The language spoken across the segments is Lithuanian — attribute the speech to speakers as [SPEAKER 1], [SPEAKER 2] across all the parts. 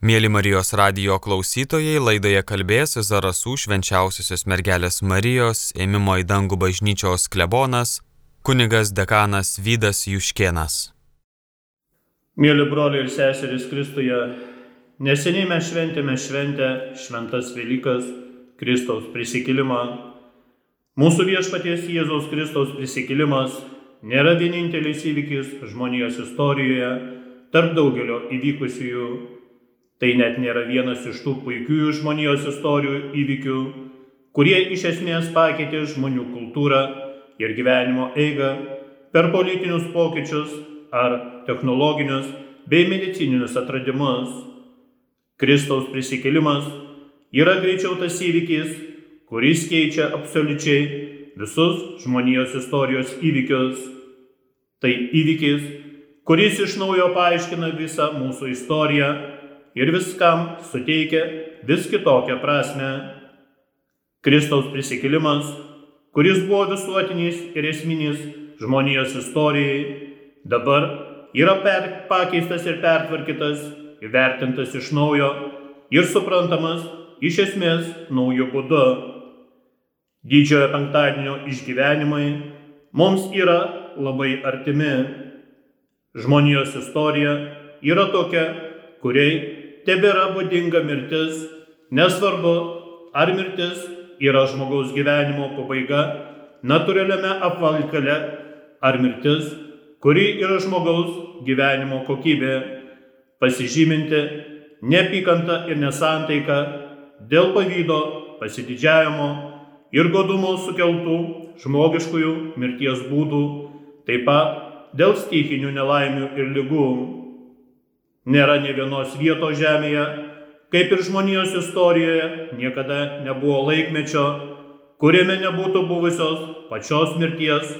[SPEAKER 1] Mėly Marijos radio klausytojai, laidoje kalbės Zarasų švenčiausiosios mergelės Marijos ėmimo į dangų bažnyčios klebonas, kunigas dekanas Vydas Juškienas.
[SPEAKER 2] Mėly broliai ir seserys Kristuje, neseniai mes šventėme šventę Šventas Velykas, Kristaus prisikėlimą. Mūsų viešpaties Jėzaus Kristaus prisikėlimas nėra vienintelis įvykis žmonijos istorijoje tarp daugelio įvykusiųjų Tai net nėra vienas iš tų puikiųjų žmonijos istorijų įvykių, kurie iš esmės pakeitė žmonių kultūrą ir gyvenimo eigą per politinius pokyčius ar technologinius bei medicininius atradimus. Kristaus prisikėlimas yra greičiau tas įvykis, kuris keičia absoliučiai visus žmonijos istorijos įvykius. Tai įvykis, kuris iš naujo paaiškina visą mūsų istoriją ir viskam suteikia vis kitokią prasme. Kristaus prisikėlimas, kuris buvo visuotinis ir esminis žmonijos istorijai, dabar yra per, pakeistas ir pertvarkytas, įvertintas iš naujo ir suprantamas iš esmės naujų būdų. Didžiojo penktadienio išgyvenimai mums yra labai artimi. Žmonijos istorija yra tokia, kuriai tebėra būdinga mirtis, nesvarbu, ar mirtis yra žmogaus gyvenimo pabaiga natūraliame apvalkale, ar mirtis, kuri yra žmogaus gyvenimo kokybė, pasižyminti neapykantą ir nesantaika dėl pavydo, pasididžiavimo ir godumo sukeltų žmogiškųjų mirties būdų, taip pat dėl stichinių nelaimių ir lygų. Nėra ne vienos vietos žemėje, kaip ir žmonijos istorijoje, niekada nebuvo laikmečio, kuriame nebūtų buvusios pačios mirties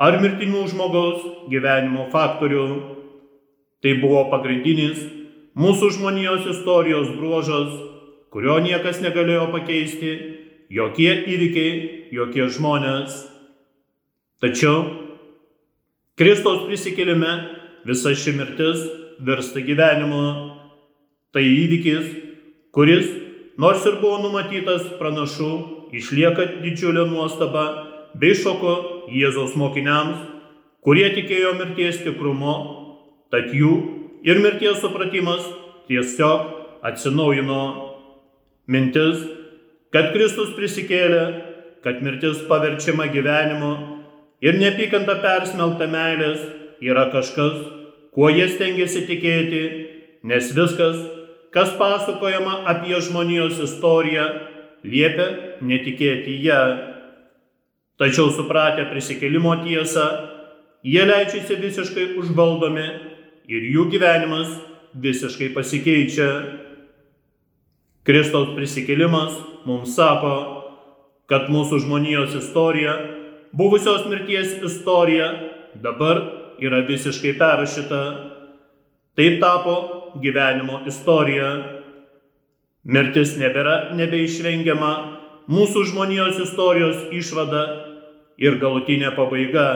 [SPEAKER 2] ar mirtinių žmogaus gyvenimo faktorių. Tai buvo pagrindinis mūsų žmonijos istorijos bruožas, kurio niekas negalėjo pakeisti, jokie įvykiai, jokie žmonės. Tačiau Kristaus prisikėlime visa ši mirtis virsta gyvenimu. Tai įvykis, kuris, nors ir buvo numatytas pranašų, išlieka didžiulė nuostaba bei šoko Jėzaus mokiniams, kurie tikėjo mirties tikrumu, tad jų ir mirties supratimas tiesiog atsinaujino. Mintis, kad Kristus prisikėlė, kad mirtis paverčiama gyvenimu ir neapykanta persmelta meilės yra kažkas, kuo jie stengiasi tikėti, nes viskas, kas pasakojama apie žmonijos istoriją, liepia netikėti ją. Tačiau supratę prisikėlimo tiesą, jie leidžiasi visiškai užvaldomi ir jų gyvenimas visiškai pasikeičia. Kristaus prisikėlimas mums sako, kad mūsų žmonijos istorija, buvusios mirties istorija, dabar yra visiškai perrašyta. Taip tapo gyvenimo istorija. Mirtis nebėra nebeišvengiama mūsų žmonijos istorijos išvada ir galutinė pabaiga.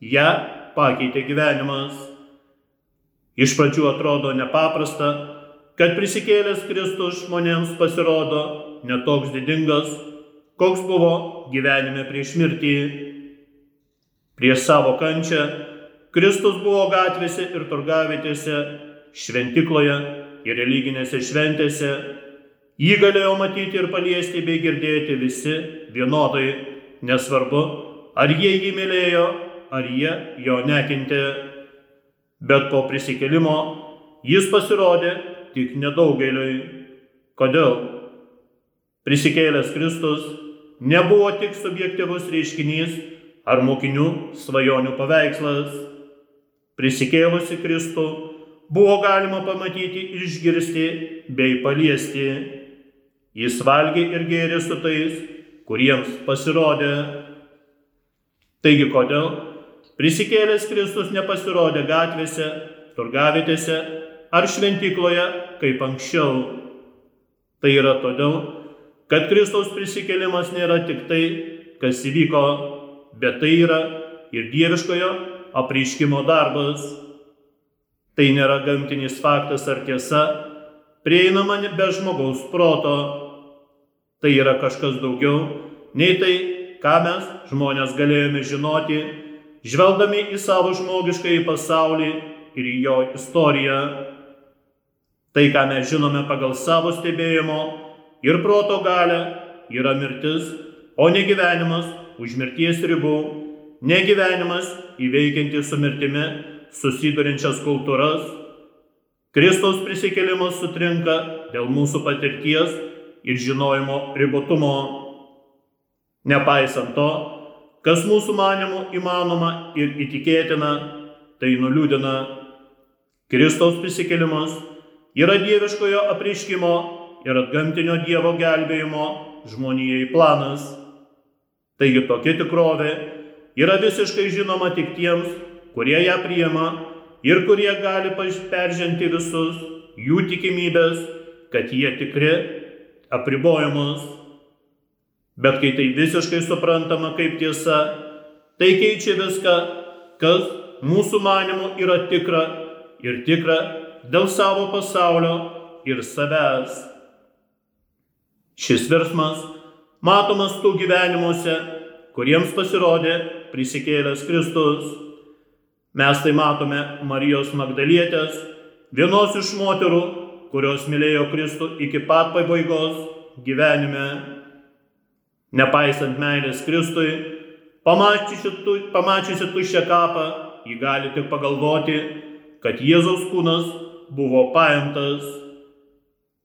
[SPEAKER 2] Ja pakeitė gyvenimas. Iš pradžių atrodo nepaprasta, kad prisikėlęs Kristus žmonėms pasirodo netoks didingas, koks buvo gyvenime prieš mirtį. Prieš savo kančią Kristus buvo gatvėse ir turgavietėse, šventikloje ir religinėse šventėse. Jį galėjo matyti ir paliesti bei girdėti visi vienodai, nesvarbu, ar jie jį mylėjo, ar jie jo nekintė. Bet po prisikelimo jis pasirodė tik nedaugeliui. Kodėl? Prisikėlęs Kristus nebuvo tik subjektivus reiškinys ar mokinių svajonių paveikslas prisikėlusi Kristų, buvo galima pamatyti, išgirsti bei paliesti. Jis valgė ir gėrė su tais, kuriems pasirodė. Taigi kodėl prisikėlęs Kristus nepasirodė gatvėse, turgavitėse ar šventykloje kaip anksčiau? Tai yra todėl, kad Kristaus prisikėlimas nėra tik tai, kas įvyko, bet tai yra ir dieviškojo apreiškimo darbas. Tai nėra gamtinis faktas ar tiesa, prieinama be žmogaus proto. Tai yra kažkas daugiau nei tai, ką mes žmonės galėjome žinoti, žvelgdami į savo žmogišką į pasaulį ir į jo istoriją. Tai, ką mes žinome pagal savo stebėjimo ir proto galę, yra mirtis, o ne gyvenimas už mirties ribų, ne gyvenimas įveikianti su mirtimi susidurinčias kultūras. Kristaus prisikėlimas sutrinka dėl mūsų patirties ir žinojimo ribotumo. Nepaisant to, kas mūsų manimų įmanoma ir įtikėtina, tai nuliūdina. Kristaus prisikėlimas yra dieviškojo apriškimo ir atgamtinio Dievo gelbėjimo žmonijai planas. Taigi tokia tikrovė yra visiškai žinoma tik tiems, kurie ją priema ir kurie gali peržengti visus jų tikimybės, kad jie tikri, apribojimus. Bet kai tai visiškai suprantama kaip tiesa, tai keičia viską, kas mūsų manimų yra tikra ir tikra dėl savo pasaulio ir savęs. Šis virsmas matomas tų gyvenimuose, kuriems pasirodė prisikėlęs Kristus. Mes tai matome Marijos Magdalietės, vienos iš moterų, kurios mylėjo Kristų iki pat pabaigos gyvenime. Nepaisant meilės Kristui, pamačiusi tuščią kapą, ji gali tik pagalvoti, kad Jėzaus kūnas buvo paimtas.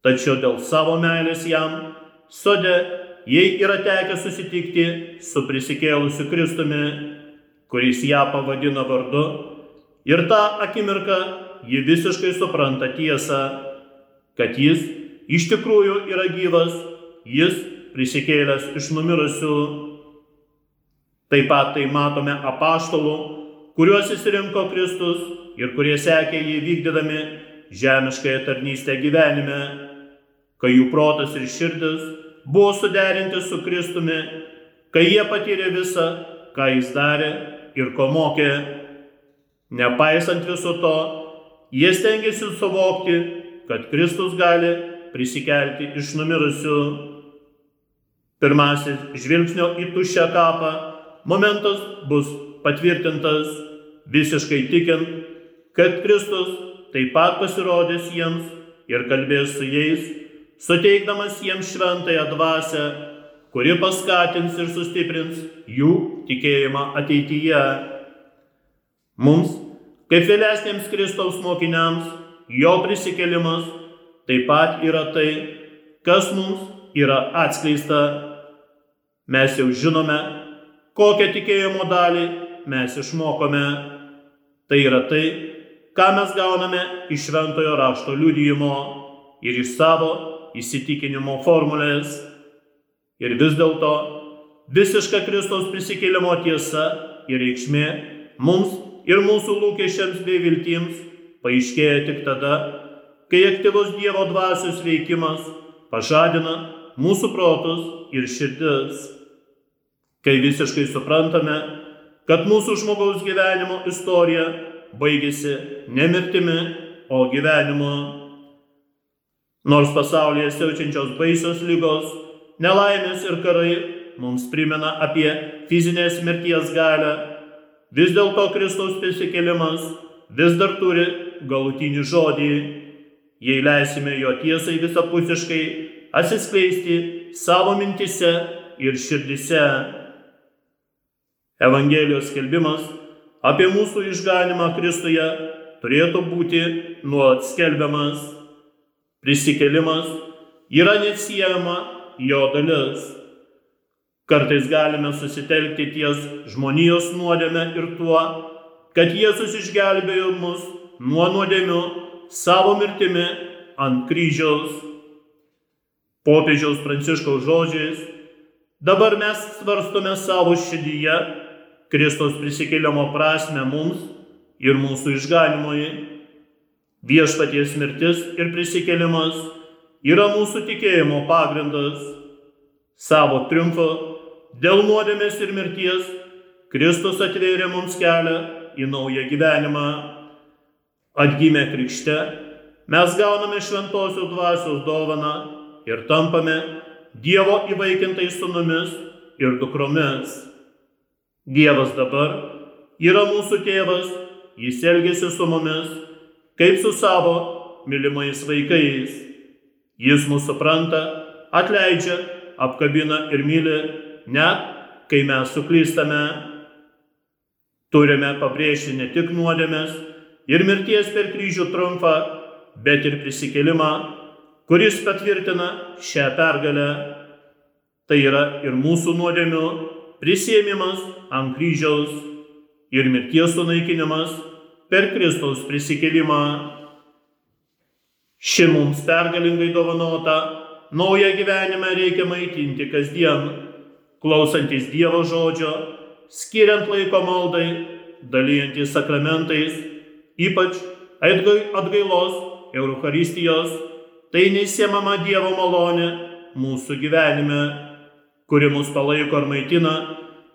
[SPEAKER 2] Tačiau dėl savo meilės jam, sode, jai yra tekę susitikti su prisikėlusiu Kristumi, kuris ją pavadino vardu, ir tą akimirką ji visiškai supranta tiesą, kad jis iš tikrųjų yra gyvas, jis prisikėlęs iš numirusių. Taip pat tai matome apaštalų, kuriuos įsirinko Kristus ir kurie sekė jį vykdydami žemiškąją tarnystę gyvenime, kai jų protas ir širdis buvo suderinti su Kristumi, kai jie patyrė visą, ką jis darė ir ko mokė. Nepaisant viso to, jie stengiasi suvokti, kad Kristus gali prisikelti iš numirusių. Pirmasis žvilgsnio į tuščią kapą momentas bus patvirtintas visiškai tikint, kad Kristus taip pat pasirodys jiems ir kalbės su jais, suteikdamas jiems šventąją dvasę, kuri paskatins ir sustiprins jų tikėjimą ateityje. Mums, kaip vėlesniems Kristaus mokiniams, jo prisikelimas taip pat yra tai, kas mums yra atskleista. Mes jau žinome, kokią tikėjimo dalį mes išmokome. Tai yra tai, ką mes gauname iš šventojo rašto liudijimo ir iš savo įsitikinimo formulės. Ir vis dėlto visiška Kristaus prisikėlimo tiesa ir reikšmė mums ir mūsų lūkesčiams bei viltims paaiškėja tik tada, kai aktyvus Dievo dvasios veikimas pažadina mūsų protus ir širdis. Kai visiškai suprantame, kad mūsų žmogaus gyvenimo istorija baigėsi ne mirtimi, o gyvenimu. Nors pasaulyje siaučiančios baisios lygos, nelaimės ir karai mums primena apie fizinės mirties galę, vis dėlto Kristaus prisikėlimas vis dar turi galutinį žodį, jei leisime jo tiesai visapusiškai atsiskleisti savo mintise ir širdise. Evangelijos skelbimas apie mūsų išganimą Kristuje turėtų būti nuolat skelbiamas. Prisikelimas yra neatsiejama jo dalis. Kartais galime susitelkti ties žmonijos nuodėme ir tuo, kad Jėzus išgelbėjo mus nuo nuodėmių savo mirtimi ant kryžiaus. Popiežiaus Pranciškaus žodžiais, dabar mes svarstome savo širdyje Kristaus prisikėlimo prasme mums ir mūsų išganimui. Viešpaties mirtis ir prisikėlimas yra mūsų tikėjimo pagrindas. Savo triumfo dėl nuodėmės ir mirties Kristus atvėrė mums kelią į naują gyvenimą. Atgimę krikšte, mes gauname šventosios dvasios dovaną ir tampame Dievo įvaikintais sunumis ir dukromis. Dievas dabar yra mūsų tėvas, jis elgėsi su mumis, kaip su savo mylimais vaikais. Jis mūsų supranta, atleidžia, apkabina ir myli, net kai mes suklystame. Turime pabrėžti ne tik nuodėmės ir mirties per kryžių trumfą, bet ir prisikelimą, kuris patvirtina šią pergalę. Tai yra ir mūsų nuodėmių prisėmimas ant kryžiaus ir mirties sunaikinimas per Kristaus prisikelimą. Ši mums pergalingai dovanota, naują gyvenimą reikia maitinti kasdien, klausantis Dievo žodžio, skiriant laiko maldai, dalyjantis sakramentais, ypač atgailos, Eucharistijos, tai neįsiemama Dievo malonė mūsų gyvenime, kuri mus palaiko ir maitina,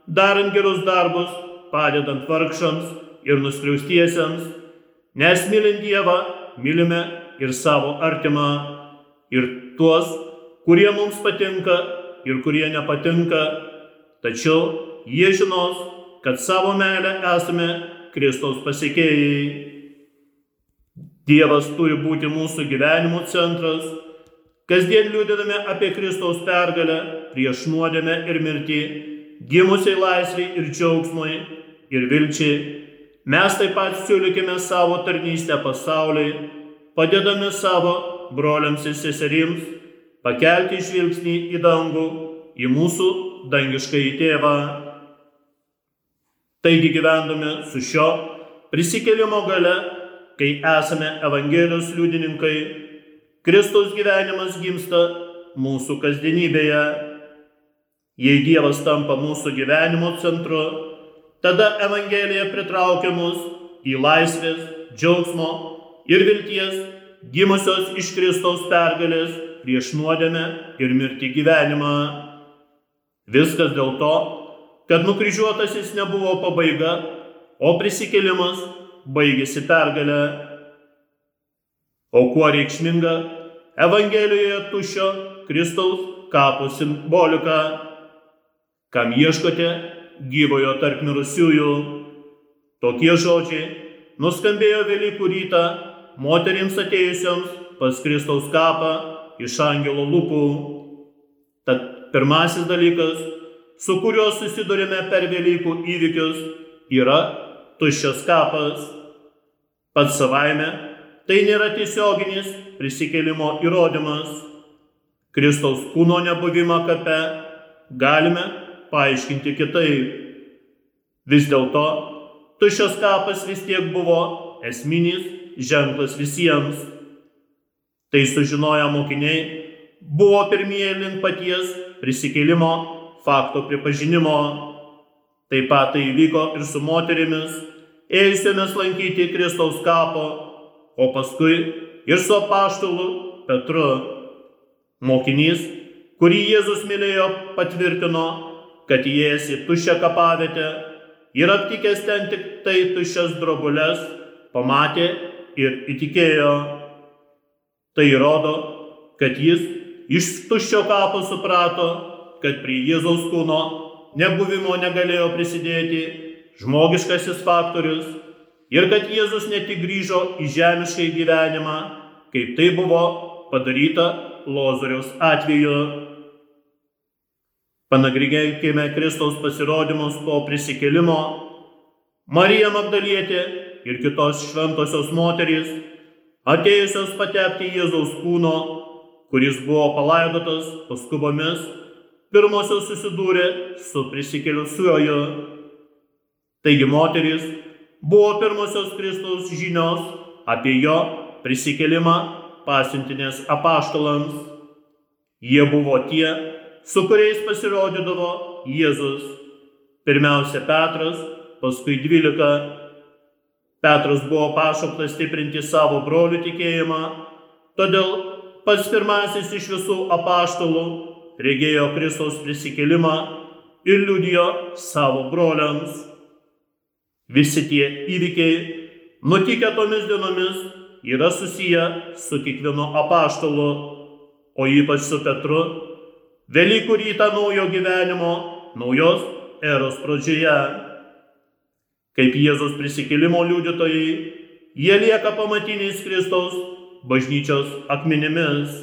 [SPEAKER 2] darant gerus darbus, padedant vargšams ir nuskriaustiesiems, nes mylint Dievą, mylime ir savo artimą, ir tuos, kurie mums patinka ir kurie nepatinka, tačiau jie žinos, kad savo meilę esame Kristaus pasiekėjai. Dievas turi būti mūsų gyvenimo centras, kasdien liūdėdami apie Kristaus pergalę prieš nuodėmę ir mirtį, gimusiai laisviai ir džiaugsmui ir vilčiai. Mes taip pat siūlykime savo tarnystę pasauliui, padedami savo broliams ir seserims pakelti žvilgsnį į dangų, į mūsų dangišką į tėvą. Taigi gyvendami su šio prisikelimo gale, kai esame Evangelijos liudininkai, Kristaus gyvenimas gimsta mūsų kasdienybėje. Jei Dievas tampa mūsų gyvenimo centru, tada Evangelija pritraukia mus į laisvės, džiaugsmo ir vilties gimusios iš Kristaus pergalės prieš nuodėmę ir mirti gyvenimą. Viskas dėl to, kad nukryžiuotasis nebuvo pabaiga, o prisikėlimas baigėsi pergalę. O kuo reikšminga Evangelijoje tušio Kristaus kapo simbolika, kam ieškote gyvojo tarp mirusiųjų. Tokie žodžiai nuskambėjo Velykų rytą moterims atėjusioms pas Kristaus kapą iš angelo lūpų. Tad pirmasis dalykas, su kuriuo susidurime per Velykų įvykius, yra tuščias kapas. Pats savaime tai nėra tiesioginis prisikėlimo įrodymas. Kristaus kūno nebuvimą kape galime paaiškinti kitaip. Vis dėlto tuščias kapas vis tiek buvo esminis ženklas visiems. Tai sužinoję mokiniai buvo pirmieji link paties prisikėlimo fakto pripažinimo. Taip pat tai įvyko ir su moterimis, ėjusiomis lankyti Kristaus kapo, o paskui ir su apaštalu Petru. Mokinys, kurį Jėzus mylėjo, patvirtino, kad įėjęs į tuščią kapavietę ir aptikęs ten tik tai tuščias drobulės, pamatė ir įtikėjo. Tai rodo, kad jis iš tuščio kapo suprato, kad prie Jėzaus kūno nebuvimo negalėjo prisidėti žmogiškasis faktorius ir kad Jėzus ne tik grįžo į žemišką gyvenimą, kaip tai buvo padaryta Lozoriaus atveju. Panagrinėkime Kristaus pasirodymus po prisikėlimo. Marija Magdalietė ir kitos šventosios moterys atėjusios patepti Jėzaus kūno, kuris buvo palaidotas paskubomis, pirmosios susidūrė su prisikėliusiuoju. Taigi moteris buvo pirmosios Kristaus žinios apie jo prisikėlimą pasiuntinės apaštalams. Jie buvo tie, su kuriais pasirodydavo Jėzus. Pirmiausia Petras, paskui dvylika Petras buvo pašauktas stiprinti savo brolių tikėjimą, todėl pats pirmasis iš visų apaštalų regėjo Kristaus prisikėlimą ir liudijo savo broliams. Visi tie įvykiai nutikę tomis dienomis yra susiję su kiekvienu apaštalu, o ypač su Petru, Velykų rytą naujo gyvenimo, naujos eros pradžioje. Kaip Jėzus prisikėlimo liudytojai, jie lieka pamatiniais Kristaus bažnyčios akmenimis.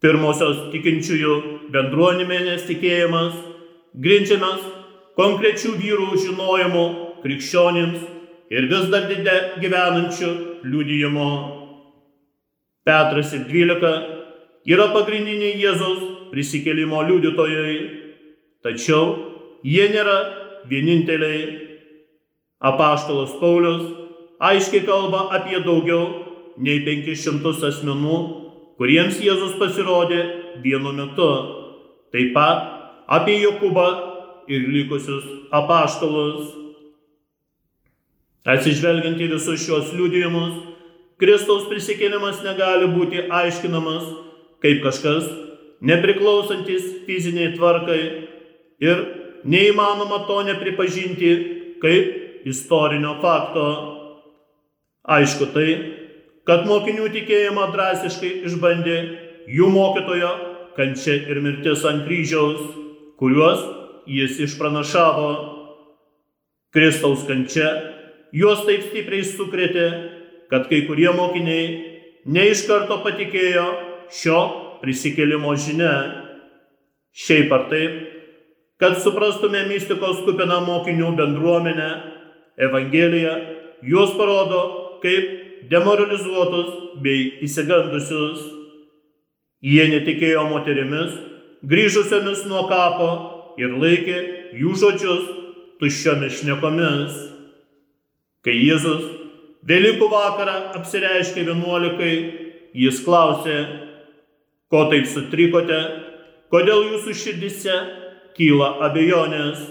[SPEAKER 2] Pirmosios tikinčiųjų bendruomenės tikėjimas grindžiamas konkrečių vyrų žinojimu krikščionims ir vis dar didė gyvenančių liudijimo. Petras ir dvylika yra pagrindiniai Jėzaus prisikėlimo liudytojai, tačiau jie nėra vieninteliai. Apaštalas Paulius aiškiai kalba apie daugiau nei 500 asmenų, kuriems Jėzus pasirodė vienu metu. Taip pat apie Jokubą ir likusius apaštalus. Atsižvelgiant į visus šios liudijimus, Kristaus prisikėlimas negali būti aiškinamas kaip kažkas nepriklausantis fiziniai tvarkai ir neįmanoma to nepripažinti kaip istorinio fakto. Aišku tai, kad mokinių tikėjimą drastiškai išbandė jų mokytojo kančia ir mirtis ant kryžiaus, kuriuos jis išpranašavo. Kristaus kančia juos taip stipriai sukrėtė, kad kai kurie mokiniai ne iš karto patikėjo šio prisikėlimo žinia. Šiaip ar taip, kad suprastume mistikos kupiną mokinių bendruomenę, Evangelija juos parodo kaip demoralizuotus bei įsigandusius. Jie netikėjo moterimis, grįžusiomis nuo kapo ir laikė jų žodžius tuščiomis šnekomis. Kai Jėzus Velykų vakarą apsireiškė vienuolikai, jis klausė, ko taip sutrikote, kodėl jūsų širdise kyla abejonės,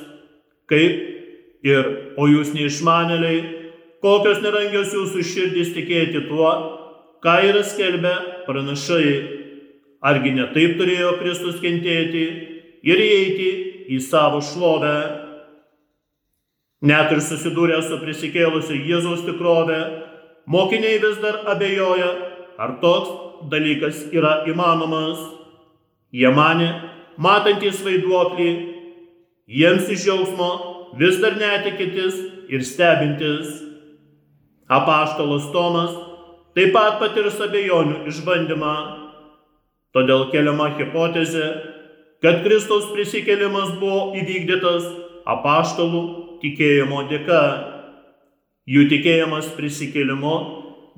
[SPEAKER 2] kaip ir, o jūs neišmanėliai, kokios nerangios jūsų širdis tikėti tuo, ką yra skelbę pranašai. Argi ne taip turėjo Kristus kentėti ir įeiti į savo šlovę. Net ir susidūrę su prisikėlusiu Jėzaus tikrove, mokiniai vis dar abejoja, ar toks dalykas yra įmanomas. Jie mane, matantis vaiduoklį, jiems iš jausmo vis dar netikintis ir stebintis. Apaštalas Tomas taip pat patirs abejonių išbandymą. Todėl keliama hipotezė, kad Kristaus prisikėlimas buvo įvykdytas apaštalų tikėjimo dėka. Jų tikėjimas prisikėlimu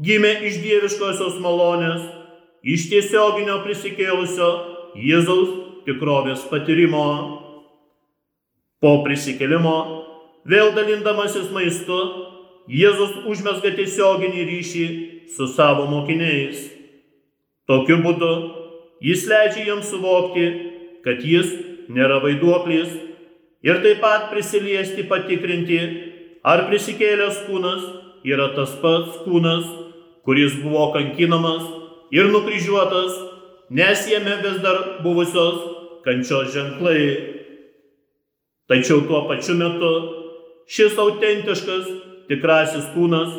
[SPEAKER 2] gimė iš dieviškosios malonės, iš tiesioginio prisikėlusio Jėzaus tikrovės patyrimo. Po prisikėlimo, vėl dalindamasis maistu, Jėzus užmesga tiesioginį ryšį su savo mokiniais. Tokiu būdu jis leidžia jiems suvokti, kad jis nėra vaiduoklis ir taip pat prisiliesti patikrinti, ar prisikėlęs kūnas yra tas pats kūnas, kuris buvo kankinamas ir nukryžiuotas, nes jame vis dar buvusios kančios ženklai. Tačiau tuo pačiu metu šis autentiškas tikrasis kūnas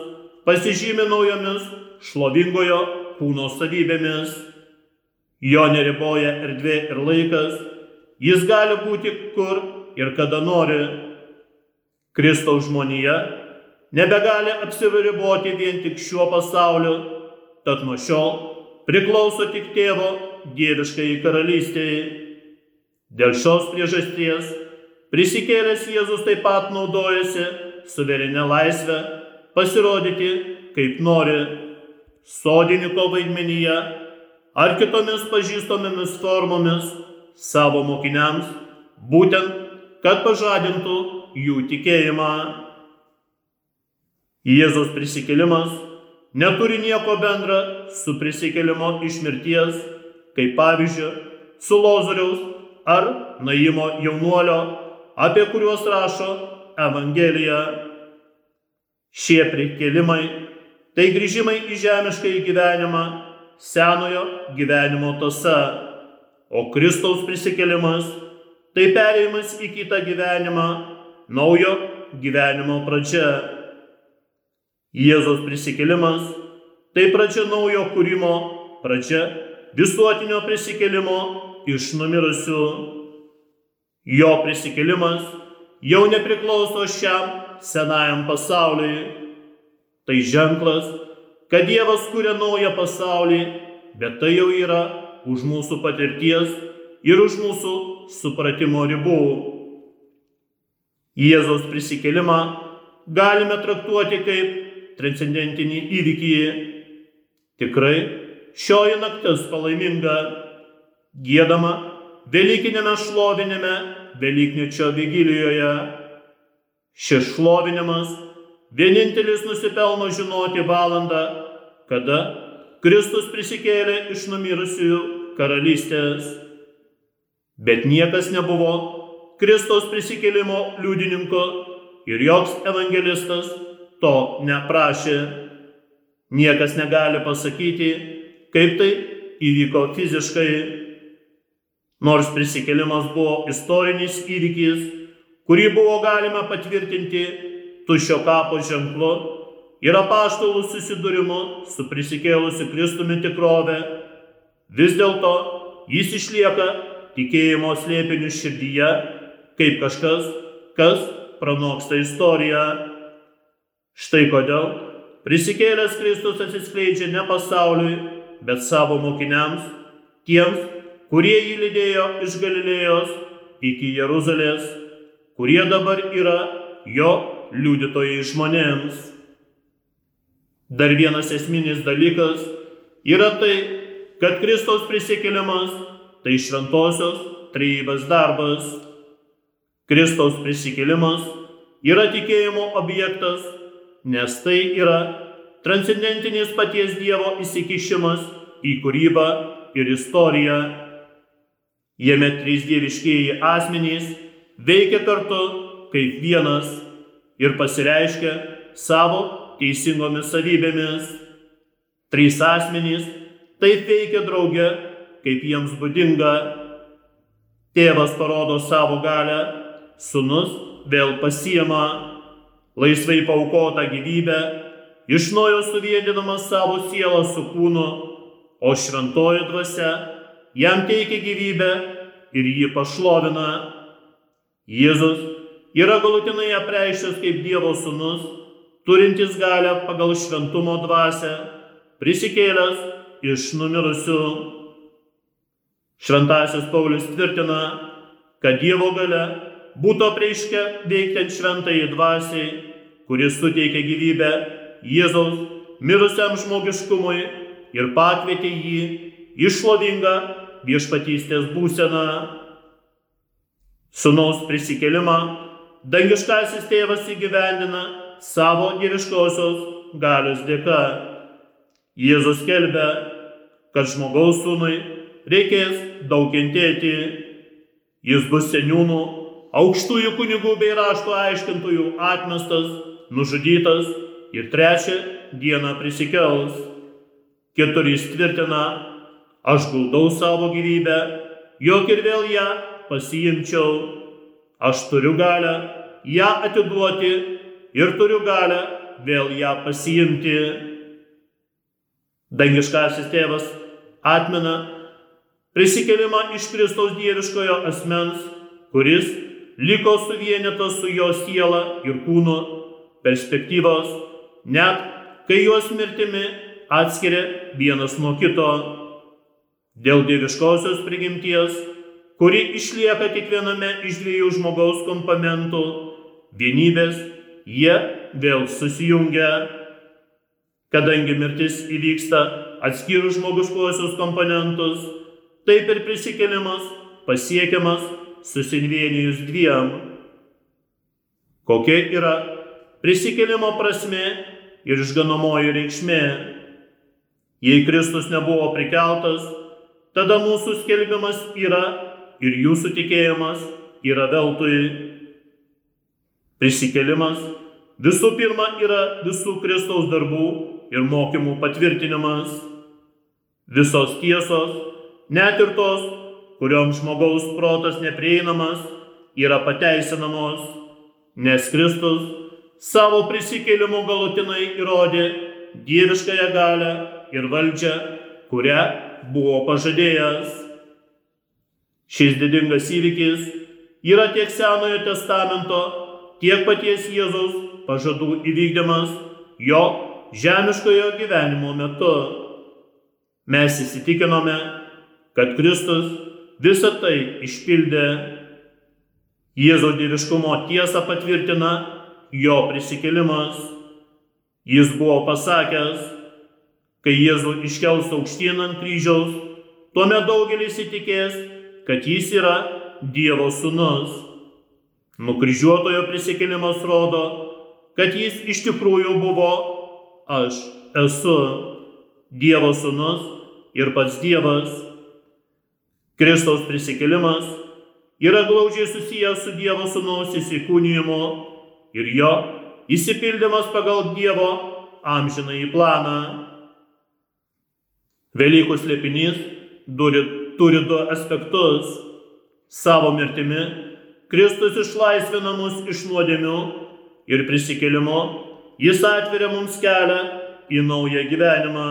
[SPEAKER 2] pasižymė naujomis šlovingojo kūno savybėmis. Jo neriboja erdvė ir laikas, jis gali būti kur ir kada nori. Kristaus žmonija nebegali apsivariboti vien tik šiuo pasauliu, tad nuo šiol priklauso tik tėvo dieviškai karalystėje. Dėl šios priežasties prisikėlęs Jėzus taip pat naudojasi suverenę laisvę pasirodyti kaip nori sodininko vaidmenyje ar kitomis pažįstamomis formomis savo mokiniams, būtent, kad pažadintų jų tikėjimą. Jėzos prisikėlimas neturi nieko bendra su prisikėlimo iš mirties, kaip pavyzdžiui, su Lozoriaus ar Naimo jaunuolio, apie kuriuos rašo Evangelija. Šie prikėlimai tai grįžimai į žemišką gyvenimą senojo gyvenimo tasa, o Kristaus prisikėlimas tai perėjimas į kitą gyvenimą, naujo gyvenimo pradžia. Jėzos prisikėlimas tai pradžia naujo kūrimo, pradžia visuotinio prisikėlimo iš numirusių. Jo prisikėlimas jau nepriklauso šiam senajam pasauliui. Tai ženklas, kad Dievas kūrė naują pasaulį, bet tai jau yra už mūsų patirties ir už mūsų supratimo ribų. Jėzos prisikėlimą galime traktuoti kaip transcendentinį įvykį. Tikrai šioji naktis palaiminga, gėdama Velykinėme šlovinime Velyknečio vigilijoje. Šis šlovinimas vienintelis nusipelno žinoti valandą, kada Kristus prisikėlė iš numirusiųjų karalystės. Bet niekas nebuvo Kristaus prisikėlimo liudininko ir joks evangelistas to neprašė. Niekas negali pasakyti, kaip tai įvyko fiziškai. Nors prisikėlimas buvo istorinis įvykis, kurį buvo galima patvirtinti tušio kapo ženklu ir apaštalų susidūrimu su prisikėlusiu Kristumi tikrove, vis dėlto jis išlieka tikėjimo slėpinių širdyje kaip kažkas, kas pranoksta istoriją. Štai kodėl prisikėlęs Kristus atsiskleidžia ne pasauliui, bet savo mokiniams, tiems, kurie jį lydėjo iš Galilėjos iki Jeruzalės, kurie dabar yra jo liudytojai žmonėms. Dar vienas esminis dalykas yra tai, kad Kristaus prisikėlimas tai šventosios trejybės darbas. Kristaus prisikėlimas yra tikėjimo objektas, nes tai yra transcendentinis paties Dievo įsikišimas į kūrybą ir istoriją. Jame trys dieviškieji asmenys veikia kartu kaip vienas ir pasireiškia savo teisingomis savybėmis. Trys asmenys taip veikia drauge, kaip jiems būdinga. Tėvas parodo savo galę, sunus vėl pasiema laisvai paukotą gyvybę, iš naujo suvieninamas savo sielą su kūnu, o šventoji dvasia jam teikia gyvybę ir jį pašlovina. Jėzus yra galutinai apreiškęs kaip Dievo sūnus turintis galę pagal šventumo dvasę, prisikėlęs iš numirusių. Šventasis Paulius tvirtina, kad Dievo gale būtų prieiškę veikiant šventai dvasiai, kuris suteikia gyvybę Jėzaus mirusiam žmogiškumui ir pakvietė jį išlovingą viešpatystės būseną. Sūnaus prisikėlimą dangiškasis tėvas įgyvendina savo dieviškosios galios dėka. Jėzus kelbė, kad žmogaus sūnui reikės daug kentėti. Jis bus seniūnų, aukštųjų kunigų bei rašto aiškintojų atmestas, nužudytas ir trečią dieną prisikels. Keturys tvirtina, aš guldau savo gyvybę, jog ir vėl ją pasiimčiau. Aš turiu galę ją atiduoti ir turiu galę vėl ją pasiimti. Dangiškasis tėvas atmena prisikelimą iš Kristaus dieviškojo asmens, kuris liko suvienytas su jo siela ir kūnu perspektyvos, net kai juos mirtimi atskiria vienas nuo kito. Dėl dieviškosios prigimties, kuri išlieka kiekviename iš dviejų žmogaus komponentų - vienybės jie vėl susijungia. Kadangi mirtis įvyksta atskyrus žmogiškuosius komponentus, taip ir prisikelimas pasiekiamas susinvienijus dviem. Kokia yra prisikelimo prasme ir išganomoji reikšmė? Jei Kristus nebuvo prikeltas, tada mūsų skelbimas yra ir jūsų tikėjimas yra veltui. Prisikelimas visų pirma yra visų Kristaus darbų ir mokymų patvirtinimas. Visos tiesos, net ir tos, kurioms žmogaus protas neprieinamas, yra pateisinamos, nes Kristus savo prisikėlimu galutinai įrodė, dieviškąją galę ir valdžią, kurią buvo pažadėjęs. Šis didingas įvykis yra tiek Senojo testamento, tiek paties Jėzaus pažadų įvykdymas jo žemiškojo gyvenimo metu. Mes įsitikinome, kad Kristus visą tai išpildė. Jėzaus dieviškumo tiesą patvirtina jo prisikėlimas. Jis buvo pasakęs, kai Jėzų iškels aukštyn ant kryžiaus, tuomet daugelis įtikės, kad jis yra Dievo sūnus. Nukryžiuotojo prisikėlimas rodo, kad jis iš tikrųjų buvo aš esu Dievo sūnus ir pats Dievas. Kristaus prisikėlimas yra glaudžiai susijęs su Dievo sūnaus įsikūnijimu ir jo įsipildymas pagal Dievo amžinąjį planą. Velykų slėpinys turi, turi du aspektus. Savo mirtimi Kristus išlaisvina mus iš nuodėmių ir prisikėlimo jis atveria mums kelią į naują gyvenimą.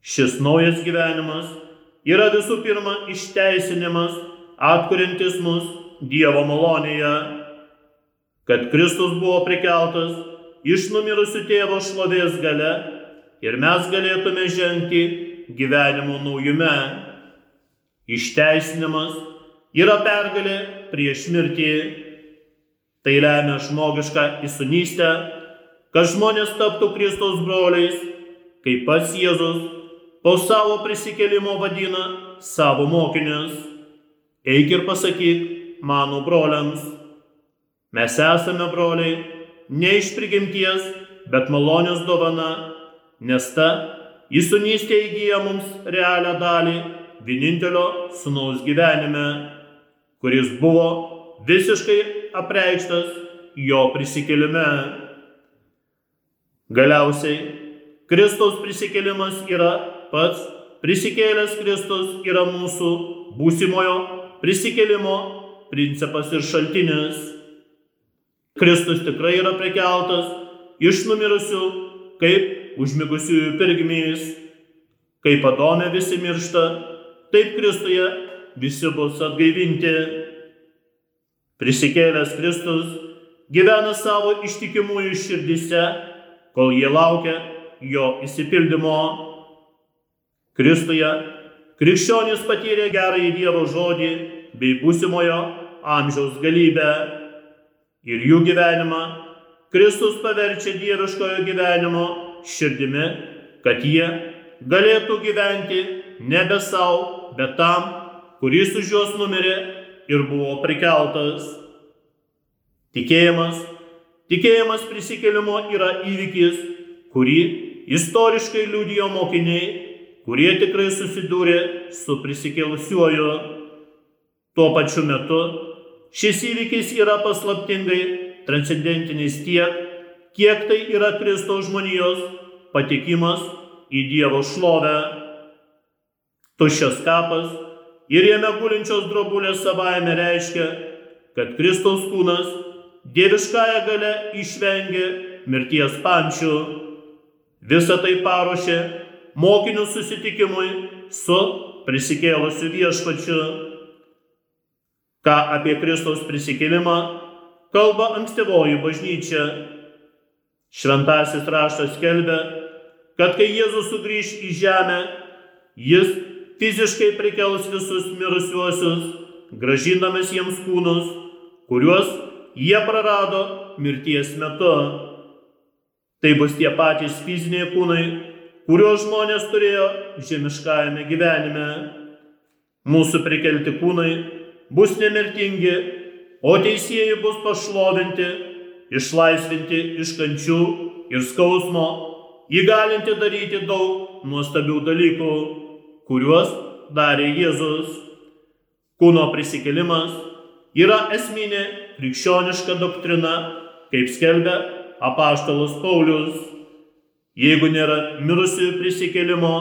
[SPEAKER 2] Šis naujas gyvenimas yra visų pirma išteisinimas, atkuriantis mus Dievo malonėje kad Kristus buvo prikeltas iš numirusių tėvo šlovės gale ir mes galėtume žengti gyvenimo naujume. Išteisinimas yra pergalė prieš mirtį. Tai lemia žmogišką įsunystę, kad žmonės taptų Kristaus broliais, kaip pats Jėzus po savo prisikelimo vadina savo mokinius. Eik ir pasakyk mano broliams Mes esame broliai, ne iš prigimties, bet malonės dovana, nes ta įsunystė įgyja mums realią dalį vienintelio sunaus gyvenime, kuris buvo visiškai apreikštas jo prisikelime. Galiausiai, Kristaus prisikelimas yra pats, prisikėlęs Kristus yra mūsų būsimojo prisikelimo principas ir šaltinis. Kristus tikrai yra prekeltas iš numirusių, kaip užmigusiųjų pirgmys. Kaip Adome visi miršta, taip Kristuje visi bus atgaivinti. Prisikėlęs Kristus gyvena savo ištikimųjų širdise, kol jie laukia jo įsipildymo. Kristuje krikščionis patyrė gerąjį Dievo žodį bei būsimojo amžiaus galybę ir jų gyvenimą Kristus paverčia dieviškojo gyvenimo širdimi, kad jie galėtų gyventi nebe savo, bet tam, kuris už juos numirė ir buvo prikeltas. Tikėjimas, tikėjimas prisikėlimo yra įvykis, kurį istoriškai liudijo mokiniai, kurie tikrai susidūrė su prisikėlusiuoju. Tuo pačiu metu Šis įvykis yra paslaptingai transcendentinis tiek, kiek tai yra Kristaus žmonijos patikimas į Dievo šlovę. Tuščias kapas ir jame gulinčios drobulės savaime reiškia, kad Kristaus kūnas dieviškąją gale išvengė mirties pančių. Visą tai paruošė mokinių susitikimui su prisikėlusiu viešpačiu ką apie Kristaus prisikėlimą kalba ankstyvoji bažnyčia. Šventasis raštas skelbia, kad kai Jėzus sugrįž į žemę, jis fiziškai prikels visus mirusiuosius, gražindamas jiems kūnus, kuriuos jie prarado mirties metu. Tai bus tie patys fiziniai kūnai, kuriuos žmonės turėjo žemiškajame gyvenime. Mūsų prikelti kūnai bus nemirtingi, o teisėjai bus pašlovinti, išlaisvinti iš kančių ir skausmo, įgalinti daryti daug nuostabių dalykų, kuriuos darė Jėzus. Kūno prisikėlimas yra esminė krikščioniška doktrina, kaip skelbia apaštalas Paulius. Jeigu nėra mirusiųjų prisikėlimo,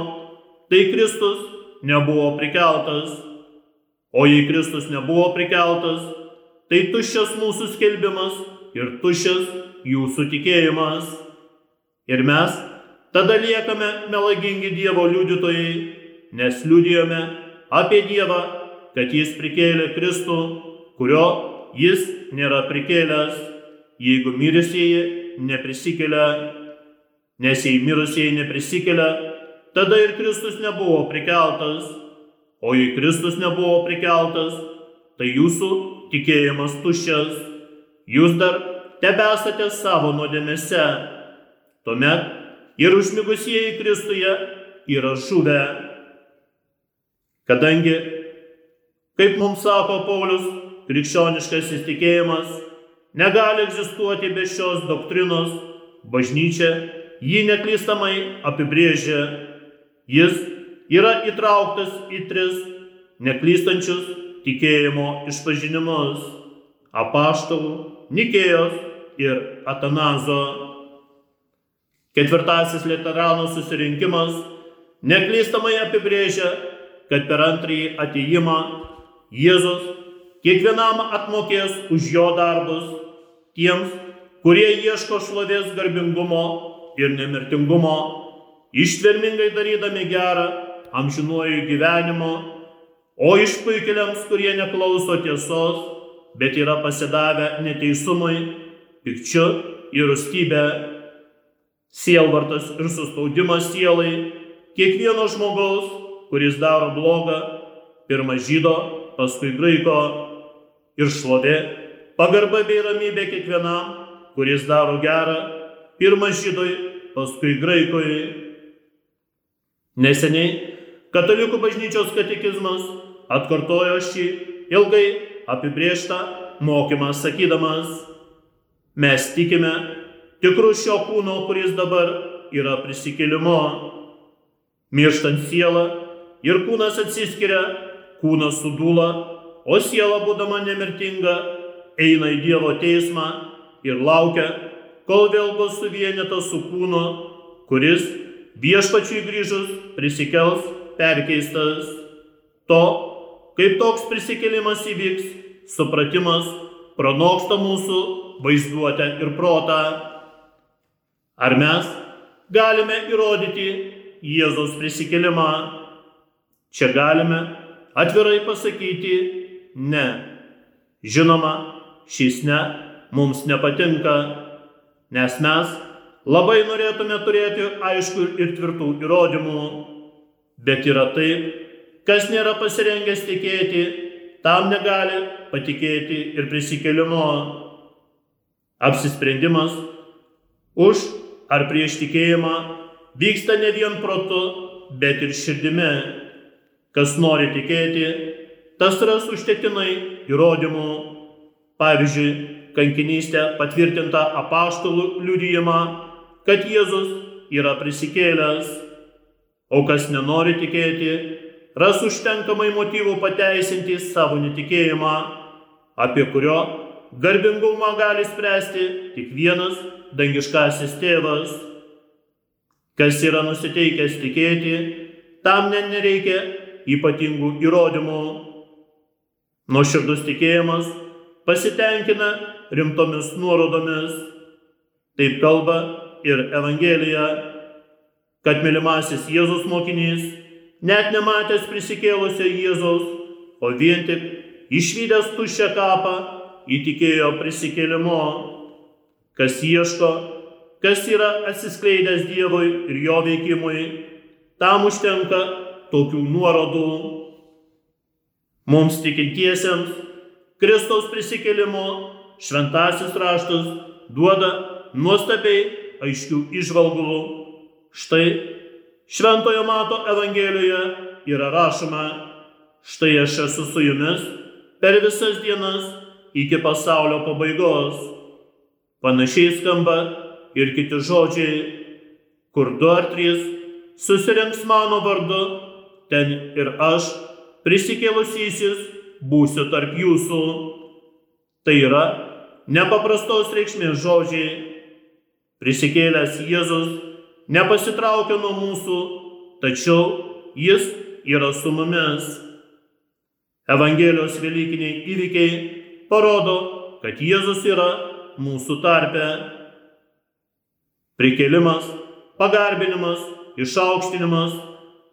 [SPEAKER 2] tai Kristus nebuvo prikeltas. O jei Kristus nebuvo prikeltas, tai tuščias mūsų skelbimas ir tuščias jūsų tikėjimas. Ir mes tada liekame melagingi Dievo liudytojai, nes liudijome apie Dievą, kad Jis prikėlė Kristų, kurio Jis nėra prikėlęs, jeigu mirusieji neprisikelia, nes jei mirusieji neprisikelia, tada ir Kristus nebuvo prikeltas, o jei Kristus nebuvo prikeltas, tai jūsų tikėjimas tuščias, jūs dar tebesate savo nuodėmėse. Tuomet ir užmigusieji Kristuje yra žuvę. Kadangi, kaip mums sako Paulius, krikščioniškas įtikėjimas negali egzistuoti be šios doktrinos, bažnyčia jį neklystamai apibrėžia. Jis yra įtrauktas į tris neklystančius tikėjimo išpažinimus - apaštalų, Nikėjos ir Atanazo. Ketvirtasis Lieterano susirinkimas neklystamai apibrėžia, kad per antrąjį ateimą Jėzus kiekvienam atmokės už jo darbus tiems, kurie ieško šlovės garbingumo ir nemirtingumo, ištvermingai darydami gerą amžinuoju gyvenimu, o išpuikėliams, kurie neklauso tiesos, bet yra pasidavę neteisumui, pikčiu ir rūstybė, sielvartas ir suspaudimas sielai, kiekvieno žmogaus, kuris daro blogą, pirmą žydo, paskui graiko. Ir šlovė, pagarba bei ramybė kiekvienam, kuris daro gerą, pirmą žydui, paskui graikui. Neseniai Katalikų bažnyčios katekizmas atkartojo šį ilgai apibrieštą mokymą sakydamas, mes tikime tikrų šio kūno, kuris dabar yra prisikėlimo. Mirštant sielą ir kūnas atsiskiria, kūnas sudūla, o siela būdama nemirtinga eina į Dievo teismą ir laukia, kol vėl bus suvienyta su kūnu, kuris viešpačiui grįžus prisikels perkeistas. To, kaip toks prisikėlimas įvyks, supratimas pranoksta mūsų vaizduotę ir protą. Ar mes galime įrodyti Jėzaus prisikėlimą? Čia galime atvirai pasakyti ne. Žinoma, šis ne mums nepatinka, nes mes labai norėtume turėti aišku ir tvirtų įrodymų, bet yra taip, kas nėra pasirengęs tikėti, tam negali patikėti ir prisikėlimo. Apsisprendimas už ar prieš tikėjimą vyksta ne vien protu, bet ir širdimi. Kas nori tikėti, tas ras užtektinai įrodymų. Pavyzdžiui, kankinystė patvirtinta apaštalų liudyjimą, kad Jėzus yra prisikėlęs. O kas nenori tikėti, ras užtenkamai motyvų pateisinti savo netikėjimą, apie kurio garbingumą gali spręsti tik vienas dangiškasis tėvas. Kas yra nusiteikęs tikėti, tam net nereikia ypatingų įrodymų. Nuoširdus tikėjimas pasitenkina rimtomis nuorodomis. Taip kalba ir Evangelija, kad mylimasis Jėzus mokinys, net nematęs prisikėlusio Jėzaus, o vien tik išvykęs tuščią kapą, įtikėjo prisikėlimu. Kas ieško, kas yra atsiskleidęs Dievui ir jo veikimui, tam užtenka tokių nuorodų. Mums tikintiesiems Kristaus prisikėlimo šventasis raštas duoda nuostabiai aiškių išvalgų. Štai Šventojo Mato Evangelijoje yra rašoma, štai aš esu su jumis per visas dienas iki pasaulio pabaigos. Panašiai skamba ir kiti žodžiai, kur du ar trys susirinks mano vardu, ten ir aš, prisikėlusysis, būsiu tarp jūsų. Tai yra nepaprastos reikšmės žodžiai. Prisikėlęs Jėzus nepasitraukia nuo mūsų, tačiau jis yra su mumis. Evangelijos Velykiniai įvykiai parodo, kad Jėzus yra mūsų tarpe. Prikėlimas pagarbinimas, išaukštinimas,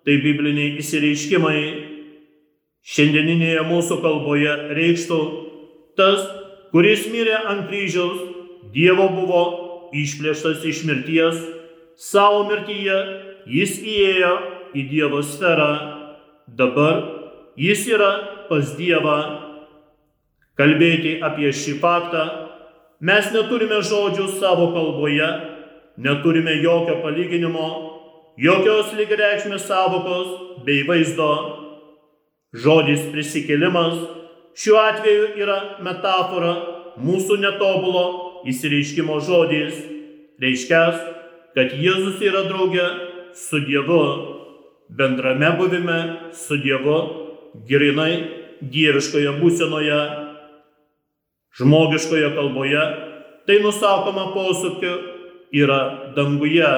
[SPEAKER 2] tai bibliniai įsireiškimai. Šiandieninėje mūsų kalboje reikštų tas, kuris mirė ant kryžiaus, Dievo buvo išplėštas iš mirties, savo mirtyje jis įėjo į Dievo sferą, dabar jis yra pas Dievą. Kalbėti apie šį faktą mes neturime žodžių savo kalboje, neturime jokio palyginimo, jokios lygireikšmės savokos bei vaizdo. Žodis prisikėlimas šiuo atveju yra metafora mūsų netobulo įsireiškimo žodis, reiškęs, kad Jėzus yra draugė su Dievu, bendrame buvime su Dievu, girinai dieviškoje būsenoje, žmogiškoje kalboje, tai nusakoma posūkiu yra danguje.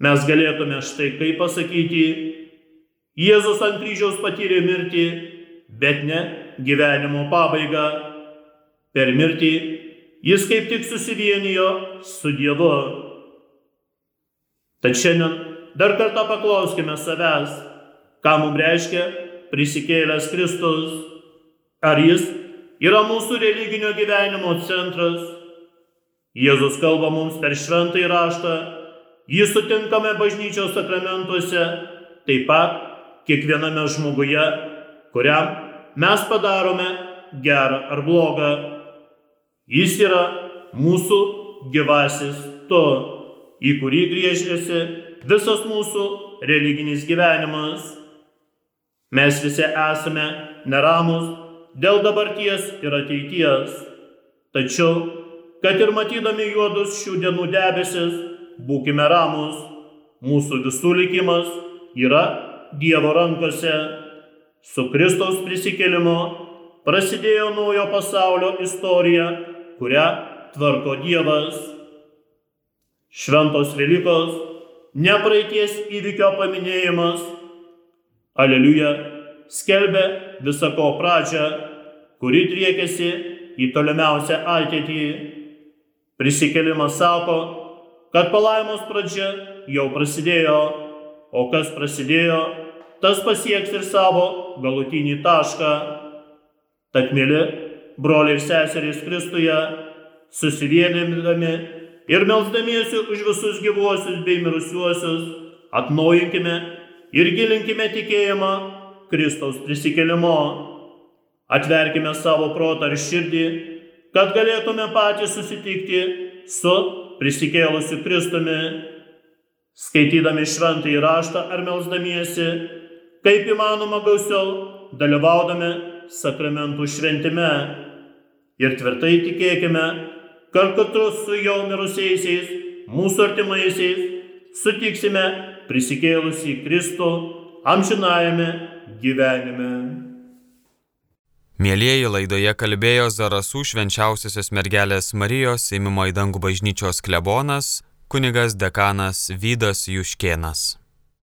[SPEAKER 2] Mes galėtume štai kaip pasakyti, Jėzus ant kryžiaus patyrė mirtį, bet ne gyvenimo pabaigą. Per mirtį jis kaip tik susivienijo su Dievu. Tad šiandien dar kartą paklauskime savęs, ką mums reiškia prisikėlęs Kristus. Ar jis yra mūsų religinio gyvenimo centras? Jėzus kalba mums per šventąjį raštą, jį sutinkame bažnyčios sakramentuose, taip pat kiekviename žmoguje, kuriam mes padarome gerą ar blogą. Jis yra mūsų gyvasis to, į kurį griežėsi visas mūsų religinis gyvenimas. Mes visi esame neramus dėl dabarties ir ateities. Tačiau, kad ir matydami juodus šių dienų debesis, būkime ramus. Mūsų visų likimas yra Dievo rankose. Su Kristaus prisikėlimu prasidėjo naujo pasaulio istorija kurią tvarko Dievas. Šventos Velykos, ne praeities įvykio paminėjimas. Aleliuja skelbia visako pradžią, kuri driekiasi į tolimiausią ateitį. Prisikelimas sako, kad palaimos pradžia jau prasidėjo, o kas prasidėjo, tas pasieks ir savo galutinį tašką. Tad, mėly, broliai ir seserys Kristuje, susivienydami ir melzdamiesi už visus gyvuosius bei mirusiuosius, atnaujinkime ir gilinkime tikėjimą Kristaus prisikėlimo. Atverkime savo protą ir širdį, kad galėtume patys susitikti su prisikėlusiu Kristumi, skaitydami šventąjį raštą ar melzdamiesi, kaip įmanoma gausiau dalyvaudami sakramentų šventime ir tvirtai tikėkime, kad kartu su jau mirusiaisiais, mūsų artimaisiais, sutiksime prisikėlusį Kristų amžinajame gyvenime.
[SPEAKER 1] Mėlyjeji laidoje kalbėjo Zarasų švenčiausiosios mergelės Marijos įmimo į dangų bažnyčios klebonas, kunigas dekanas Vydas Juškienas.